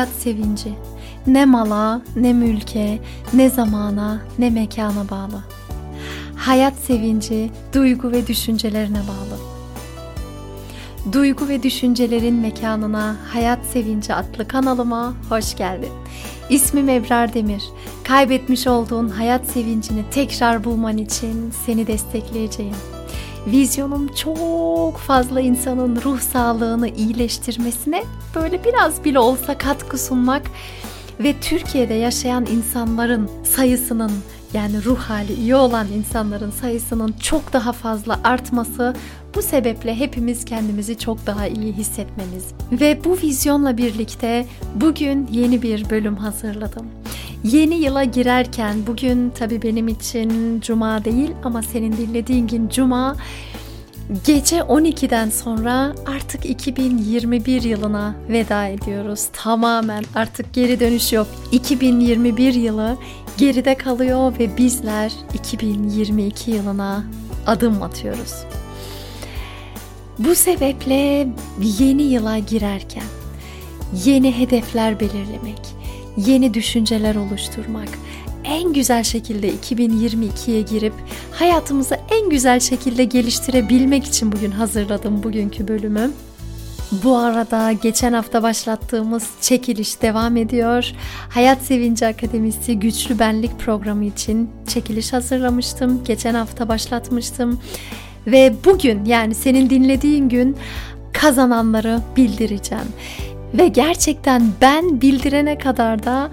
Hayat sevinci ne mala, ne mülke, ne zamana, ne mekana bağlı. Hayat sevinci duygu ve düşüncelerine bağlı. Duygu ve düşüncelerin mekanına Hayat Sevinci adlı kanalıma hoş geldin. İsmim Ebrar Demir. Kaybetmiş olduğun hayat sevincini tekrar bulman için seni destekleyeceğim. Vizyonum çok fazla insanın ruh sağlığını iyileştirmesine böyle biraz bile olsa katkı sunmak ve Türkiye'de yaşayan insanların sayısının yani ruh hali iyi olan insanların sayısının çok daha fazla artması bu sebeple hepimiz kendimizi çok daha iyi hissetmemiz. Ve bu vizyonla birlikte bugün yeni bir bölüm hazırladım. Yeni yıla girerken bugün tabi benim için cuma değil ama senin dinlediğin gün cuma Gece 12'den sonra artık 2021 yılına veda ediyoruz. Tamamen artık geri dönüş yok. 2021 yılı geride kalıyor ve bizler 2022 yılına adım atıyoruz. Bu sebeple yeni yıla girerken yeni hedefler belirlemek, yeni düşünceler oluşturmak, en güzel şekilde 2022'ye girip hayatımızı en güzel şekilde geliştirebilmek için bugün hazırladım bugünkü bölümü. Bu arada geçen hafta başlattığımız çekiliş devam ediyor. Hayat Sevinci Akademisi Güçlü Benlik programı için çekiliş hazırlamıştım. Geçen hafta başlatmıştım. Ve bugün yani senin dinlediğin gün kazananları bildireceğim. Ve gerçekten ben bildirene kadar da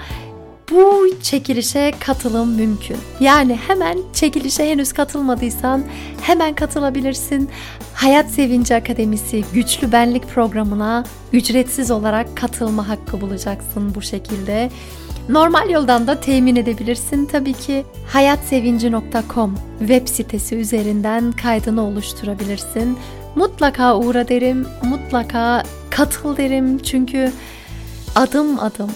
bu çekilişe katılım mümkün. Yani hemen çekilişe henüz katılmadıysan hemen katılabilirsin. Hayat Sevinci Akademisi Güçlü Benlik programına ücretsiz olarak katılma hakkı bulacaksın bu şekilde. Normal yoldan da temin edebilirsin tabii ki. hayatsevinci.com web sitesi üzerinden kaydını oluşturabilirsin. Mutlaka uğra derim, mutlaka katıl derim çünkü adım adım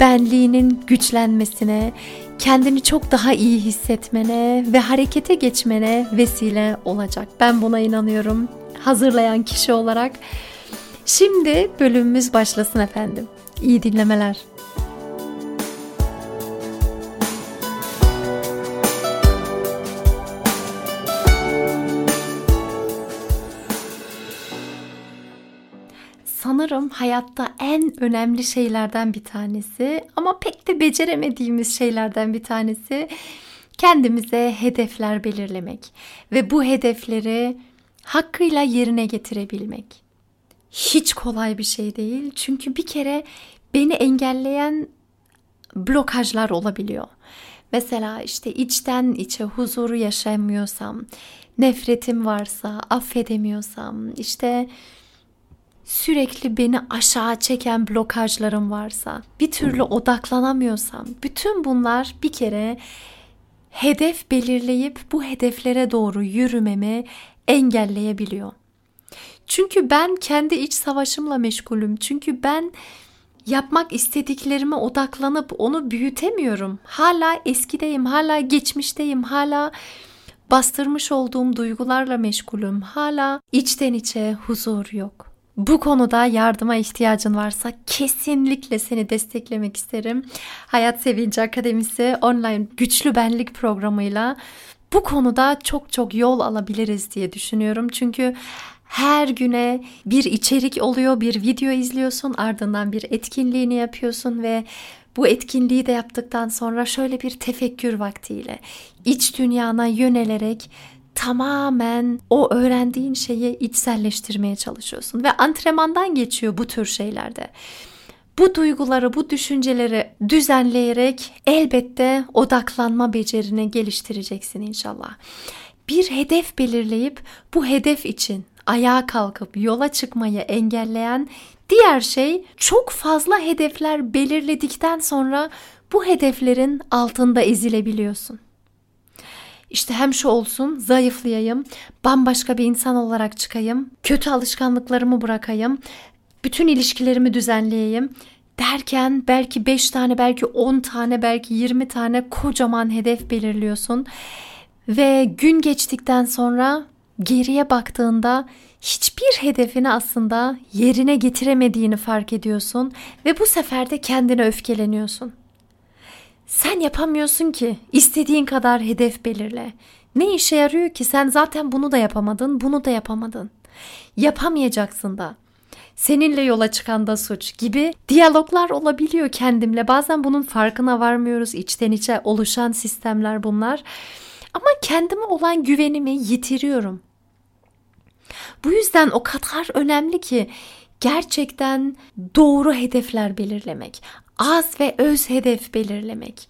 benliğinin güçlenmesine, kendini çok daha iyi hissetmene ve harekete geçmene vesile olacak. Ben buna inanıyorum. Hazırlayan kişi olarak. Şimdi bölümümüz başlasın efendim. İyi dinlemeler. Hayatta en önemli şeylerden bir tanesi ama pek de beceremediğimiz şeylerden bir tanesi kendimize hedefler belirlemek ve bu hedefleri hakkıyla yerine getirebilmek. Hiç kolay bir şey değil çünkü bir kere beni engelleyen blokajlar olabiliyor. Mesela işte içten içe huzuru yaşamıyorsam, nefretim varsa, affedemiyorsam, işte sürekli beni aşağı çeken blokajlarım varsa, bir türlü odaklanamıyorsam, bütün bunlar bir kere hedef belirleyip bu hedeflere doğru yürümemi engelleyebiliyor. Çünkü ben kendi iç savaşımla meşgulüm. Çünkü ben yapmak istediklerime odaklanıp onu büyütemiyorum. Hala eskideyim, hala geçmişteyim, hala bastırmış olduğum duygularla meşgulüm. Hala içten içe huzur yok bu konuda yardıma ihtiyacın varsa kesinlikle seni desteklemek isterim. Hayat Sevinci Akademisi online güçlü benlik programıyla bu konuda çok çok yol alabiliriz diye düşünüyorum. Çünkü her güne bir içerik oluyor, bir video izliyorsun, ardından bir etkinliğini yapıyorsun ve bu etkinliği de yaptıktan sonra şöyle bir tefekkür vaktiyle iç dünyana yönelerek tamamen o öğrendiğin şeyi içselleştirmeye çalışıyorsun ve antrenmandan geçiyor bu tür şeylerde. Bu duyguları, bu düşünceleri düzenleyerek elbette odaklanma becerini geliştireceksin inşallah. Bir hedef belirleyip bu hedef için ayağa kalkıp yola çıkmayı engelleyen diğer şey çok fazla hedefler belirledikten sonra bu hedeflerin altında ezilebiliyorsun. İşte hem şu olsun, zayıflayayım, bambaşka bir insan olarak çıkayım, kötü alışkanlıklarımı bırakayım, bütün ilişkilerimi düzenleyeyim derken belki 5 tane, belki 10 tane, belki 20 tane kocaman hedef belirliyorsun ve gün geçtikten sonra geriye baktığında hiçbir hedefini aslında yerine getiremediğini fark ediyorsun ve bu sefer de kendine öfkeleniyorsun. Sen yapamıyorsun ki istediğin kadar hedef belirle. Ne işe yarıyor ki sen zaten bunu da yapamadın, bunu da yapamadın. Yapamayacaksın da. Seninle yola çıkan da suç gibi diyaloglar olabiliyor kendimle. Bazen bunun farkına varmıyoruz. içten içe oluşan sistemler bunlar. Ama kendime olan güvenimi yitiriyorum. Bu yüzden o kadar önemli ki gerçekten doğru hedefler belirlemek, az ve öz hedef belirlemek,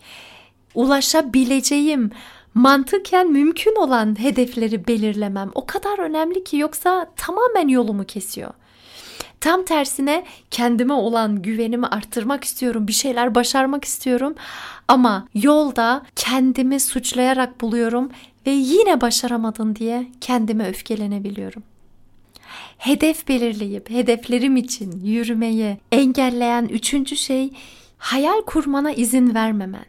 ulaşabileceğim, mantıken mümkün olan hedefleri belirlemem o kadar önemli ki yoksa tamamen yolumu kesiyor. Tam tersine kendime olan güvenimi arttırmak istiyorum. Bir şeyler başarmak istiyorum. Ama yolda kendimi suçlayarak buluyorum ve yine başaramadın diye kendime öfkelenebiliyorum. Hedef belirleyip hedeflerim için yürümeyi engelleyen üçüncü şey hayal kurmana izin vermemen.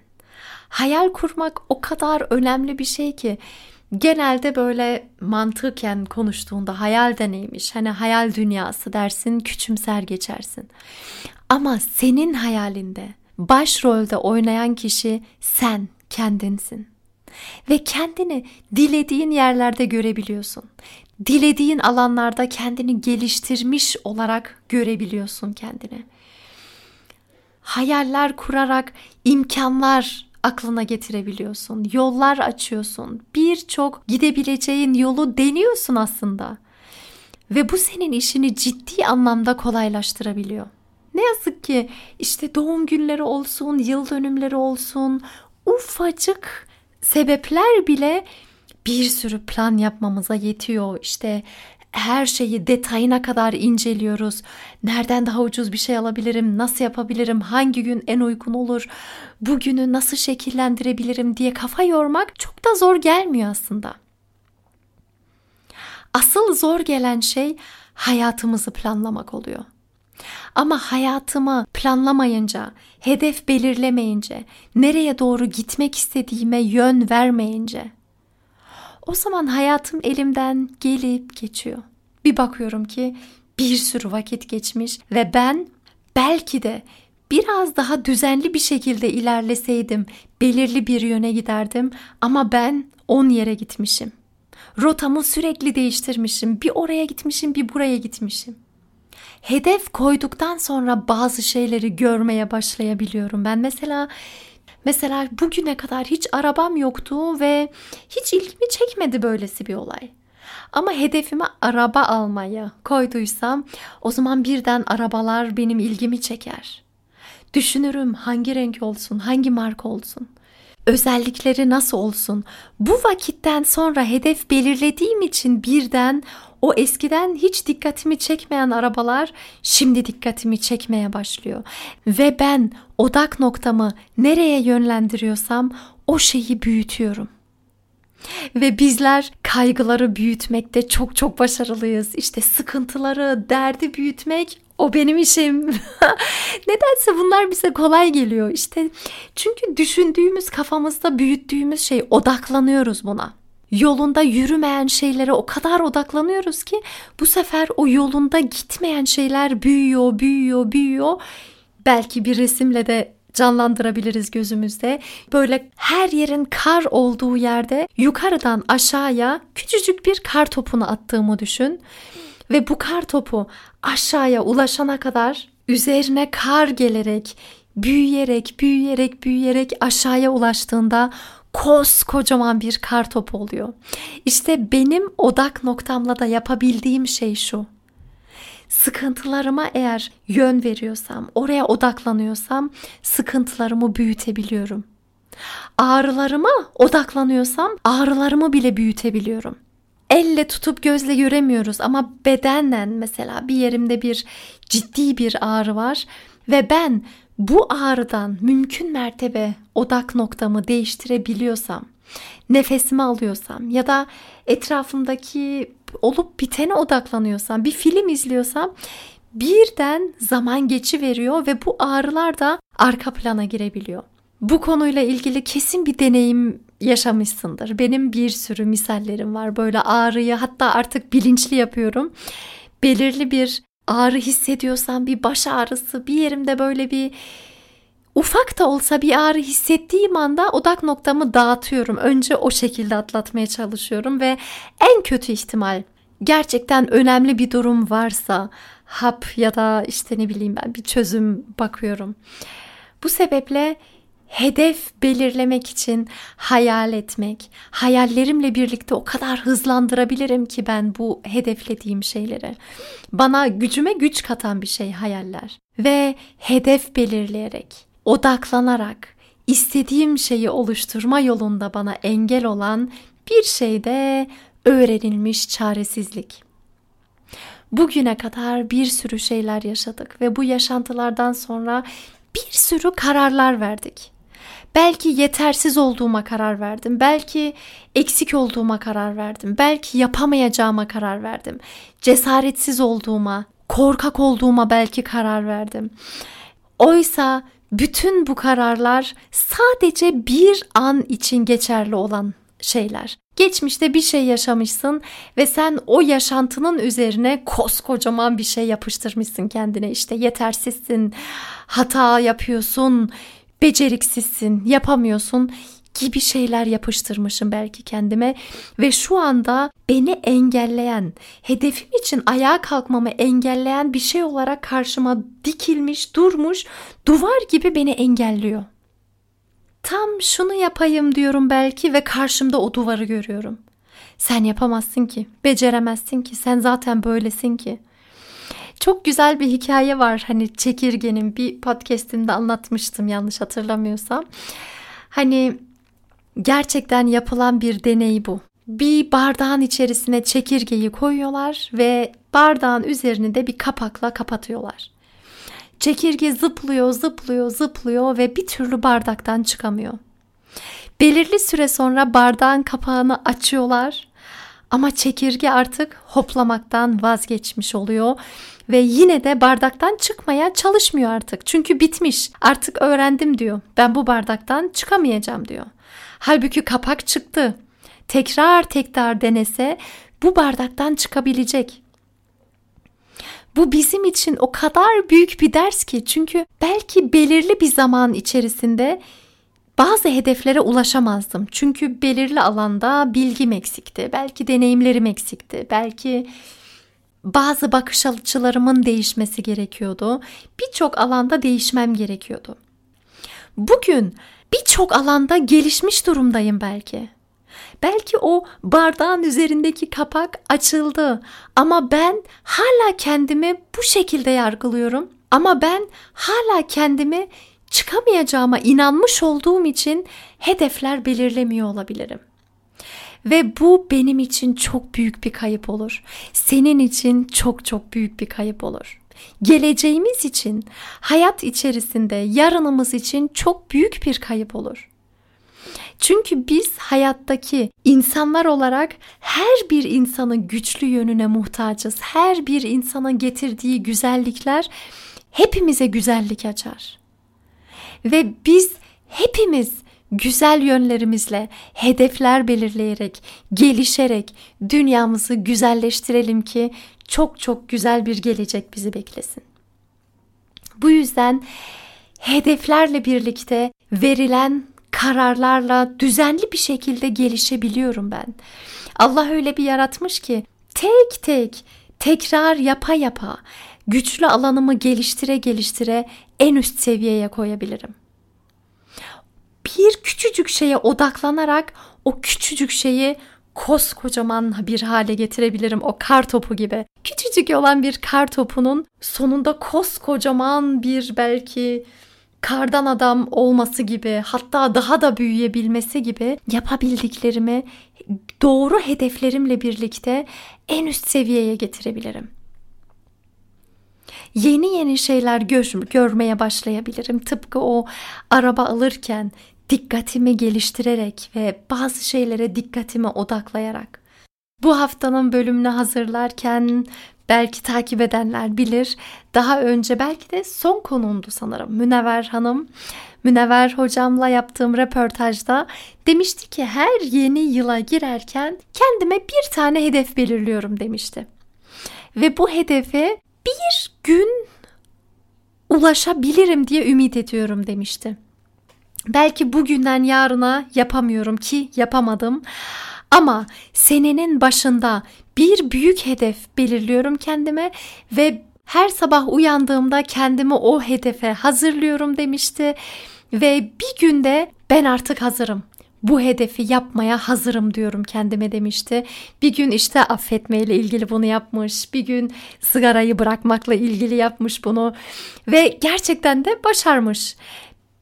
Hayal kurmak o kadar önemli bir şey ki genelde böyle mantıken konuştuğunda hayal de neymiş? Hani hayal dünyası dersin, küçümser geçersin. Ama senin hayalinde başrolde oynayan kişi sen kendinsin. Ve kendini dilediğin yerlerde görebiliyorsun. Dilediğin alanlarda kendini geliştirmiş olarak görebiliyorsun kendini. Hayaller kurarak imkanlar aklına getirebiliyorsun. Yollar açıyorsun. Birçok gidebileceğin yolu deniyorsun aslında. Ve bu senin işini ciddi anlamda kolaylaştırabiliyor. Ne yazık ki işte doğum günleri olsun, yıl dönümleri olsun, ufacık sebepler bile bir sürü plan yapmamıza yetiyor. İşte her şeyi detayına kadar inceliyoruz. Nereden daha ucuz bir şey alabilirim? Nasıl yapabilirim? Hangi gün en uygun olur? Bugünü nasıl şekillendirebilirim diye kafa yormak çok da zor gelmiyor aslında. Asıl zor gelen şey hayatımızı planlamak oluyor. Ama hayatımı planlamayınca, hedef belirlemeyince, nereye doğru gitmek istediğime yön vermeyince o zaman hayatım elimden gelip geçiyor. Bir bakıyorum ki bir sürü vakit geçmiş ve ben belki de biraz daha düzenli bir şekilde ilerleseydim belirli bir yöne giderdim ama ben on yere gitmişim. Rotamı sürekli değiştirmişim. Bir oraya gitmişim, bir buraya gitmişim. Hedef koyduktan sonra bazı şeyleri görmeye başlayabiliyorum. Ben mesela Mesela bugüne kadar hiç arabam yoktu ve hiç ilgimi çekmedi böylesi bir olay. Ama hedefime araba almayı koyduysam o zaman birden arabalar benim ilgimi çeker. Düşünürüm hangi renk olsun, hangi marka olsun. Özellikleri nasıl olsun? Bu vakitten sonra hedef belirlediğim için birden o eskiden hiç dikkatimi çekmeyen arabalar şimdi dikkatimi çekmeye başlıyor. Ve ben odak noktamı nereye yönlendiriyorsam o şeyi büyütüyorum. Ve bizler kaygıları büyütmekte çok çok başarılıyız. İşte sıkıntıları, derdi büyütmek o benim işim. Nedense bunlar bize kolay geliyor. İşte çünkü düşündüğümüz kafamızda büyüttüğümüz şey odaklanıyoruz buna yolunda yürümeyen şeylere o kadar odaklanıyoruz ki bu sefer o yolunda gitmeyen şeyler büyüyor, büyüyor, büyüyor. Belki bir resimle de canlandırabiliriz gözümüzde. Böyle her yerin kar olduğu yerde yukarıdan aşağıya küçücük bir kar topunu attığımı düşün. Ve bu kar topu aşağıya ulaşana kadar üzerine kar gelerek, büyüyerek, büyüyerek, büyüyerek aşağıya ulaştığında koskocaman bir kar topu oluyor. İşte benim odak noktamla da yapabildiğim şey şu. Sıkıntılarıma eğer yön veriyorsam, oraya odaklanıyorsam sıkıntılarımı büyütebiliyorum. Ağrılarıma odaklanıyorsam ağrılarımı bile büyütebiliyorum. Elle tutup gözle göremiyoruz ama bedenen mesela bir yerimde bir ciddi bir ağrı var ve ben bu ağrıdan mümkün mertebe odak noktamı değiştirebiliyorsam, nefesimi alıyorsam ya da etrafımdaki olup bitene odaklanıyorsam, bir film izliyorsam birden zaman geçi veriyor ve bu ağrılar da arka plana girebiliyor. bu konuyla ilgili kesin bir deneyim yaşamışsındır. Benim bir sürü misallerim var. Böyle ağrıyı hatta artık bilinçli yapıyorum. Belirli bir ağrı hissediyorsam bir baş ağrısı, bir yerimde böyle bir ufak da olsa bir ağrı hissettiğim anda odak noktamı dağıtıyorum. Önce o şekilde atlatmaya çalışıyorum ve en kötü ihtimal gerçekten önemli bir durum varsa hap ya da işte ne bileyim ben bir çözüm bakıyorum. Bu sebeple hedef belirlemek için hayal etmek, hayallerimle birlikte o kadar hızlandırabilirim ki ben bu hedeflediğim şeyleri. Bana gücüme güç katan bir şey hayaller ve hedef belirleyerek, odaklanarak istediğim şeyi oluşturma yolunda bana engel olan bir şey de öğrenilmiş çaresizlik. Bugüne kadar bir sürü şeyler yaşadık ve bu yaşantılardan sonra bir sürü kararlar verdik. Belki yetersiz olduğuma karar verdim. Belki eksik olduğuma karar verdim. Belki yapamayacağıma karar verdim. Cesaretsiz olduğuma, korkak olduğuma belki karar verdim. Oysa bütün bu kararlar sadece bir an için geçerli olan şeyler. Geçmişte bir şey yaşamışsın ve sen o yaşantının üzerine koskocaman bir şey yapıştırmışsın kendine. İşte yetersizsin, hata yapıyorsun, beceriksizsin, yapamıyorsun gibi şeyler yapıştırmışım belki kendime ve şu anda beni engelleyen, hedefim için ayağa kalkmamı engelleyen bir şey olarak karşıma dikilmiş, durmuş, duvar gibi beni engelliyor. Tam şunu yapayım diyorum belki ve karşımda o duvarı görüyorum. Sen yapamazsın ki, beceremezsin ki, sen zaten böylesin ki. Çok güzel bir hikaye var hani çekirgenin bir podcast'imde anlatmıştım yanlış hatırlamıyorsam. Hani gerçekten yapılan bir deney bu. Bir bardağın içerisine çekirgeyi koyuyorlar ve bardağın üzerini de bir kapakla kapatıyorlar. Çekirge zıplıyor, zıplıyor, zıplıyor ve bir türlü bardaktan çıkamıyor. Belirli süre sonra bardağın kapağını açıyorlar ama çekirge artık hoplamaktan vazgeçmiş oluyor ve yine de bardaktan çıkmaya çalışmıyor artık. Çünkü bitmiş. Artık öğrendim diyor. Ben bu bardaktan çıkamayacağım diyor. Halbuki kapak çıktı. Tekrar tekrar denese bu bardaktan çıkabilecek. Bu bizim için o kadar büyük bir ders ki çünkü belki belirli bir zaman içerisinde bazı hedeflere ulaşamazdım. Çünkü belirli alanda bilgim eksikti. Belki deneyimlerim eksikti. Belki bazı bakış açılarımın değişmesi gerekiyordu. Birçok alanda değişmem gerekiyordu. Bugün birçok alanda gelişmiş durumdayım belki. Belki o bardağın üzerindeki kapak açıldı ama ben hala kendimi bu şekilde yargılıyorum. Ama ben hala kendimi çıkamayacağıma inanmış olduğum için hedefler belirlemiyor olabilirim. Ve bu benim için çok büyük bir kayıp olur. Senin için çok çok büyük bir kayıp olur. Geleceğimiz için, hayat içerisinde yarınımız için çok büyük bir kayıp olur. Çünkü biz hayattaki insanlar olarak her bir insanın güçlü yönüne muhtacız. Her bir insanın getirdiği güzellikler hepimize güzellik açar. Ve biz hepimiz güzel yönlerimizle hedefler belirleyerek, gelişerek dünyamızı güzelleştirelim ki çok çok güzel bir gelecek bizi beklesin. Bu yüzden hedeflerle birlikte verilen kararlarla düzenli bir şekilde gelişebiliyorum ben. Allah öyle bir yaratmış ki tek tek tekrar yapa yapa güçlü alanımı geliştire geliştire en üst seviyeye koyabilirim bir küçücük şeye odaklanarak o küçücük şeyi koskocaman bir hale getirebilirim o kar topu gibi. Küçücük olan bir kar topunun sonunda koskocaman bir belki kardan adam olması gibi hatta daha da büyüyebilmesi gibi yapabildiklerimi doğru hedeflerimle birlikte en üst seviyeye getirebilirim yeni yeni şeyler gör, görmeye başlayabilirim. Tıpkı o araba alırken dikkatimi geliştirerek ve bazı şeylere dikkatimi odaklayarak. Bu haftanın bölümünü hazırlarken belki takip edenler bilir. Daha önce belki de son konumdu sanırım. Münevver Hanım Münevver hocamla yaptığım röportajda demişti ki her yeni yıla girerken kendime bir tane hedef belirliyorum demişti. Ve bu hedefe bir gün ulaşabilirim diye ümit ediyorum demişti. Belki bugünden yarına yapamıyorum ki yapamadım. Ama senenin başında bir büyük hedef belirliyorum kendime ve her sabah uyandığımda kendimi o hedefe hazırlıyorum demişti ve bir günde ben artık hazırım. Bu hedefi yapmaya hazırım diyorum kendime demişti. Bir gün işte affetmeyle ilgili bunu yapmış. Bir gün sigarayı bırakmakla ilgili yapmış bunu ve gerçekten de başarmış.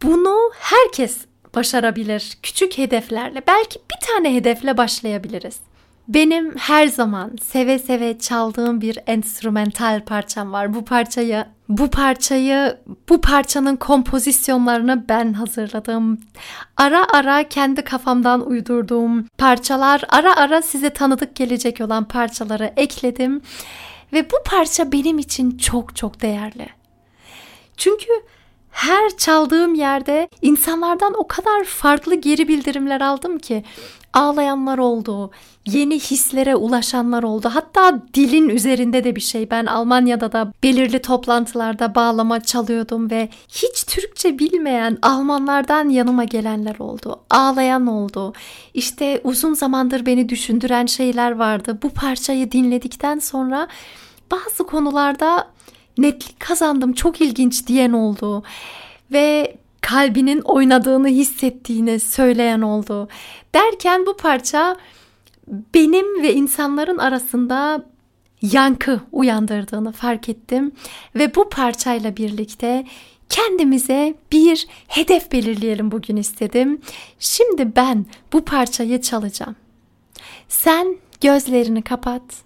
Bunu herkes başarabilir küçük hedeflerle. Belki bir tane hedefle başlayabiliriz. Benim her zaman seve seve çaldığım bir enstrümantal parçam var. Bu parçayı bu parçayı bu parçanın kompozisyonlarını ben hazırladım. Ara ara kendi kafamdan uydurduğum parçalar, ara ara size tanıdık gelecek olan parçaları ekledim ve bu parça benim için çok çok değerli. Çünkü her çaldığım yerde insanlardan o kadar farklı geri bildirimler aldım ki ağlayanlar oldu, yeni hislere ulaşanlar oldu. Hatta dilin üzerinde de bir şey. Ben Almanya'da da belirli toplantılarda bağlama çalıyordum ve hiç Türkçe bilmeyen Almanlardan yanıma gelenler oldu. Ağlayan oldu. İşte uzun zamandır beni düşündüren şeyler vardı. Bu parçayı dinledikten sonra bazı konularda netlik kazandım. Çok ilginç diyen oldu. Ve kalbinin oynadığını hissettiğini söyleyen oldu. Derken bu parça benim ve insanların arasında yankı uyandırdığını fark ettim ve bu parçayla birlikte kendimize bir hedef belirleyelim bugün istedim. Şimdi ben bu parçayı çalacağım. Sen gözlerini kapat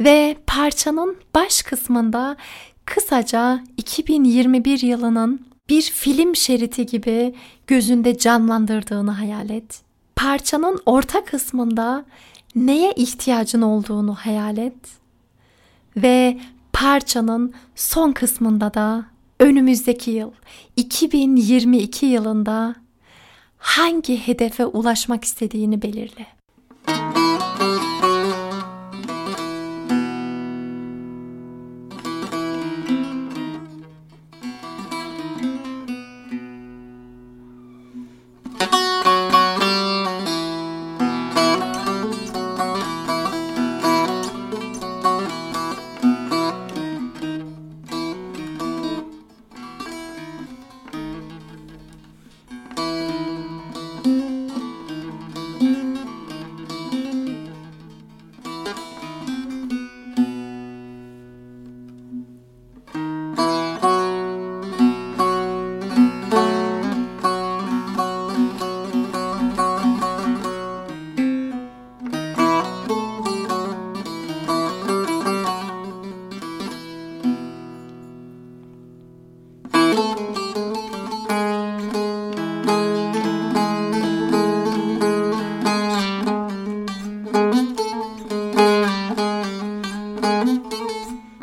ve parçanın baş kısmında kısaca 2021 yılının bir film şeridi gibi gözünde canlandırdığını hayal et. Parçanın orta kısmında neye ihtiyacın olduğunu hayal et. Ve parçanın son kısmında da önümüzdeki yıl 2022 yılında hangi hedefe ulaşmak istediğini belirle.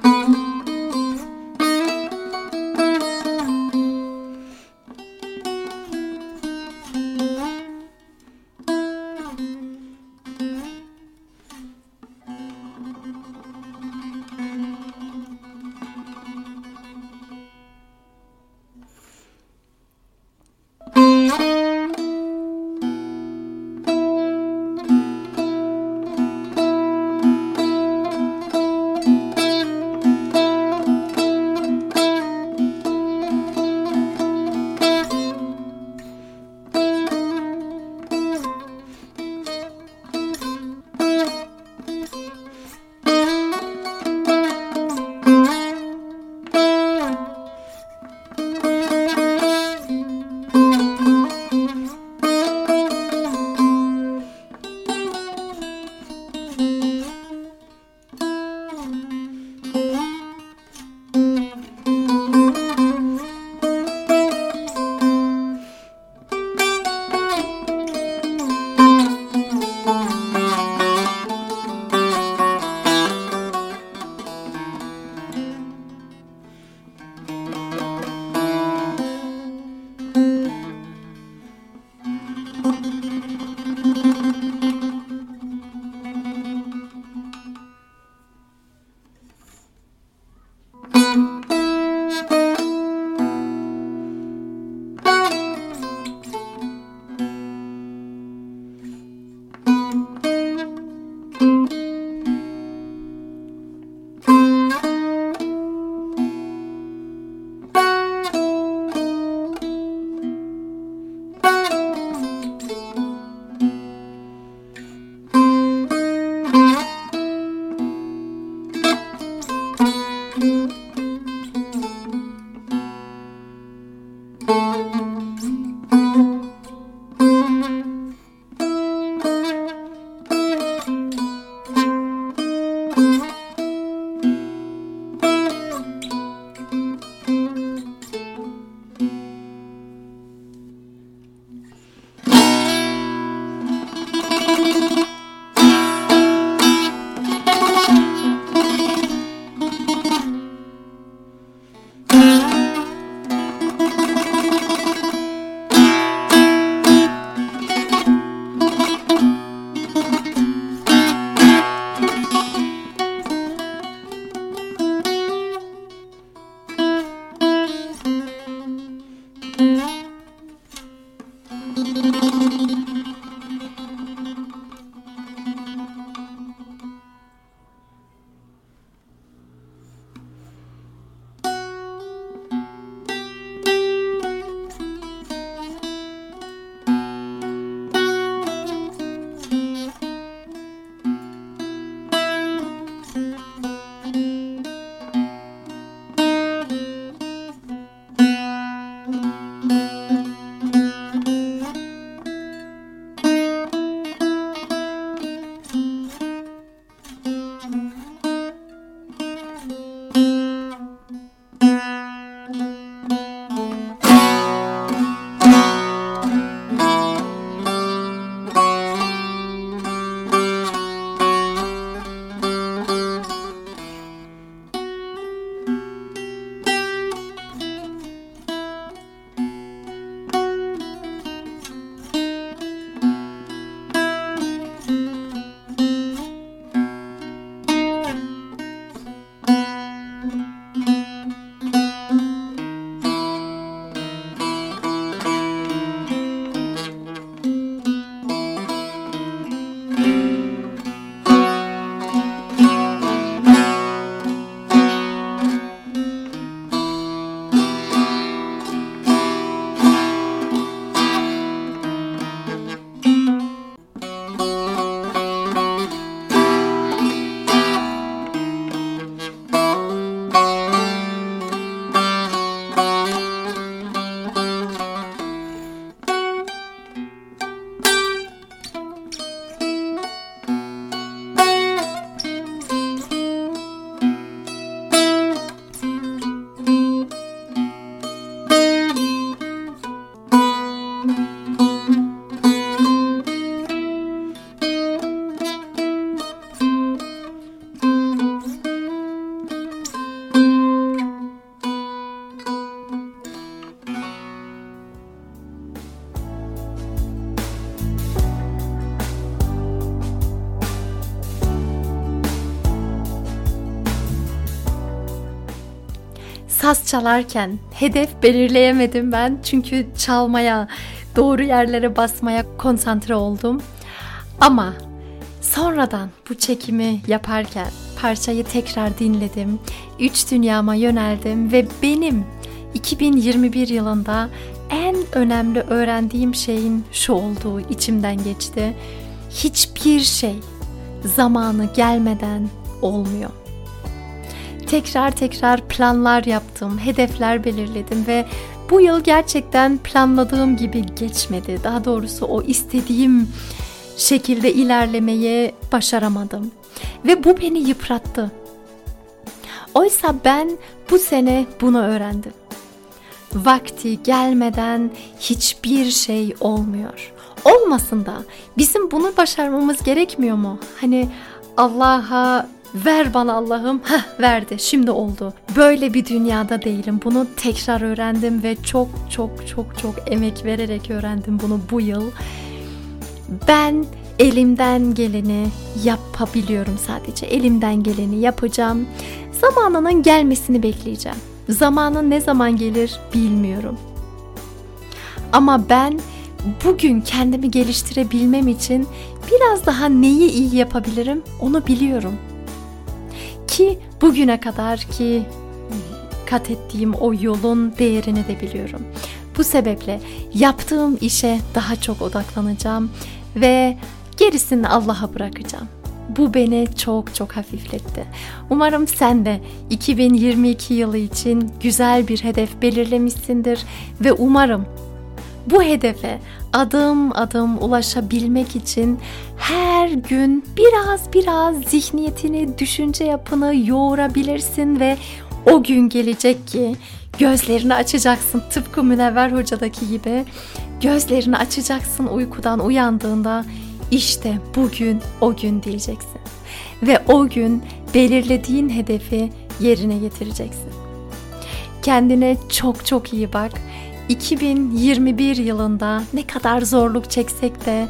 Mm-hmm. Saz çalarken hedef belirleyemedim ben. Çünkü çalmaya, doğru yerlere basmaya konsantre oldum. Ama sonradan bu çekimi yaparken parçayı tekrar dinledim. Üç dünyama yöneldim ve benim 2021 yılında en önemli öğrendiğim şeyin şu olduğu içimden geçti. Hiçbir şey zamanı gelmeden olmuyor. Tekrar tekrar planlar yaptım, hedefler belirledim ve bu yıl gerçekten planladığım gibi geçmedi. Daha doğrusu o istediğim şekilde ilerlemeyi başaramadım ve bu beni yıprattı. Oysa ben bu sene bunu öğrendim. Vakti gelmeden hiçbir şey olmuyor. Olmasın da bizim bunu başarmamız gerekmiyor mu? Hani Allah'a ver bana Allah'ım. Heh verdi şimdi oldu. Böyle bir dünyada değilim. Bunu tekrar öğrendim ve çok çok çok çok emek vererek öğrendim bunu bu yıl. Ben elimden geleni yapabiliyorum sadece. Elimden geleni yapacağım. Zamanının gelmesini bekleyeceğim. Zamanın ne zaman gelir bilmiyorum. Ama ben bugün kendimi geliştirebilmem için biraz daha neyi iyi yapabilirim onu biliyorum. Ki bugüne kadar ki kat ettiğim o yolun değerini de biliyorum. Bu sebeple yaptığım işe daha çok odaklanacağım ve gerisini Allah'a bırakacağım. Bu beni çok çok hafifletti. Umarım sen de 2022 yılı için güzel bir hedef belirlemişsindir ve umarım bu hedefe adım adım ulaşabilmek için her gün biraz biraz zihniyetini, düşünce yapını yoğurabilirsin ve o gün gelecek ki gözlerini açacaksın tıpkı Münevver Hoca'daki gibi gözlerini açacaksın uykudan uyandığında işte bugün o gün diyeceksin. Ve o gün belirlediğin hedefi yerine getireceksin. Kendine çok çok iyi bak. 2021 yılında ne kadar zorluk çeksek de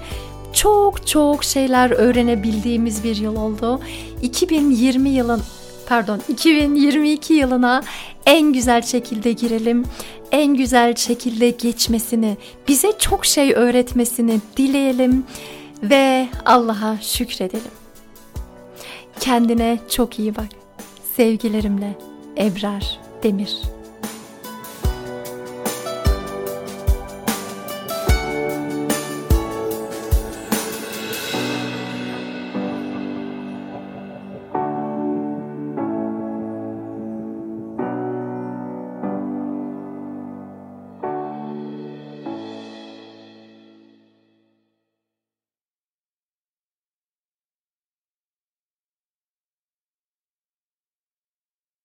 çok çok şeyler öğrenebildiğimiz bir yıl oldu. 2020 yılın pardon 2022 yılına en güzel şekilde girelim. En güzel şekilde geçmesini, bize çok şey öğretmesini dileyelim ve Allah'a şükredelim. Kendine çok iyi bak. Sevgilerimle Ebrar Demir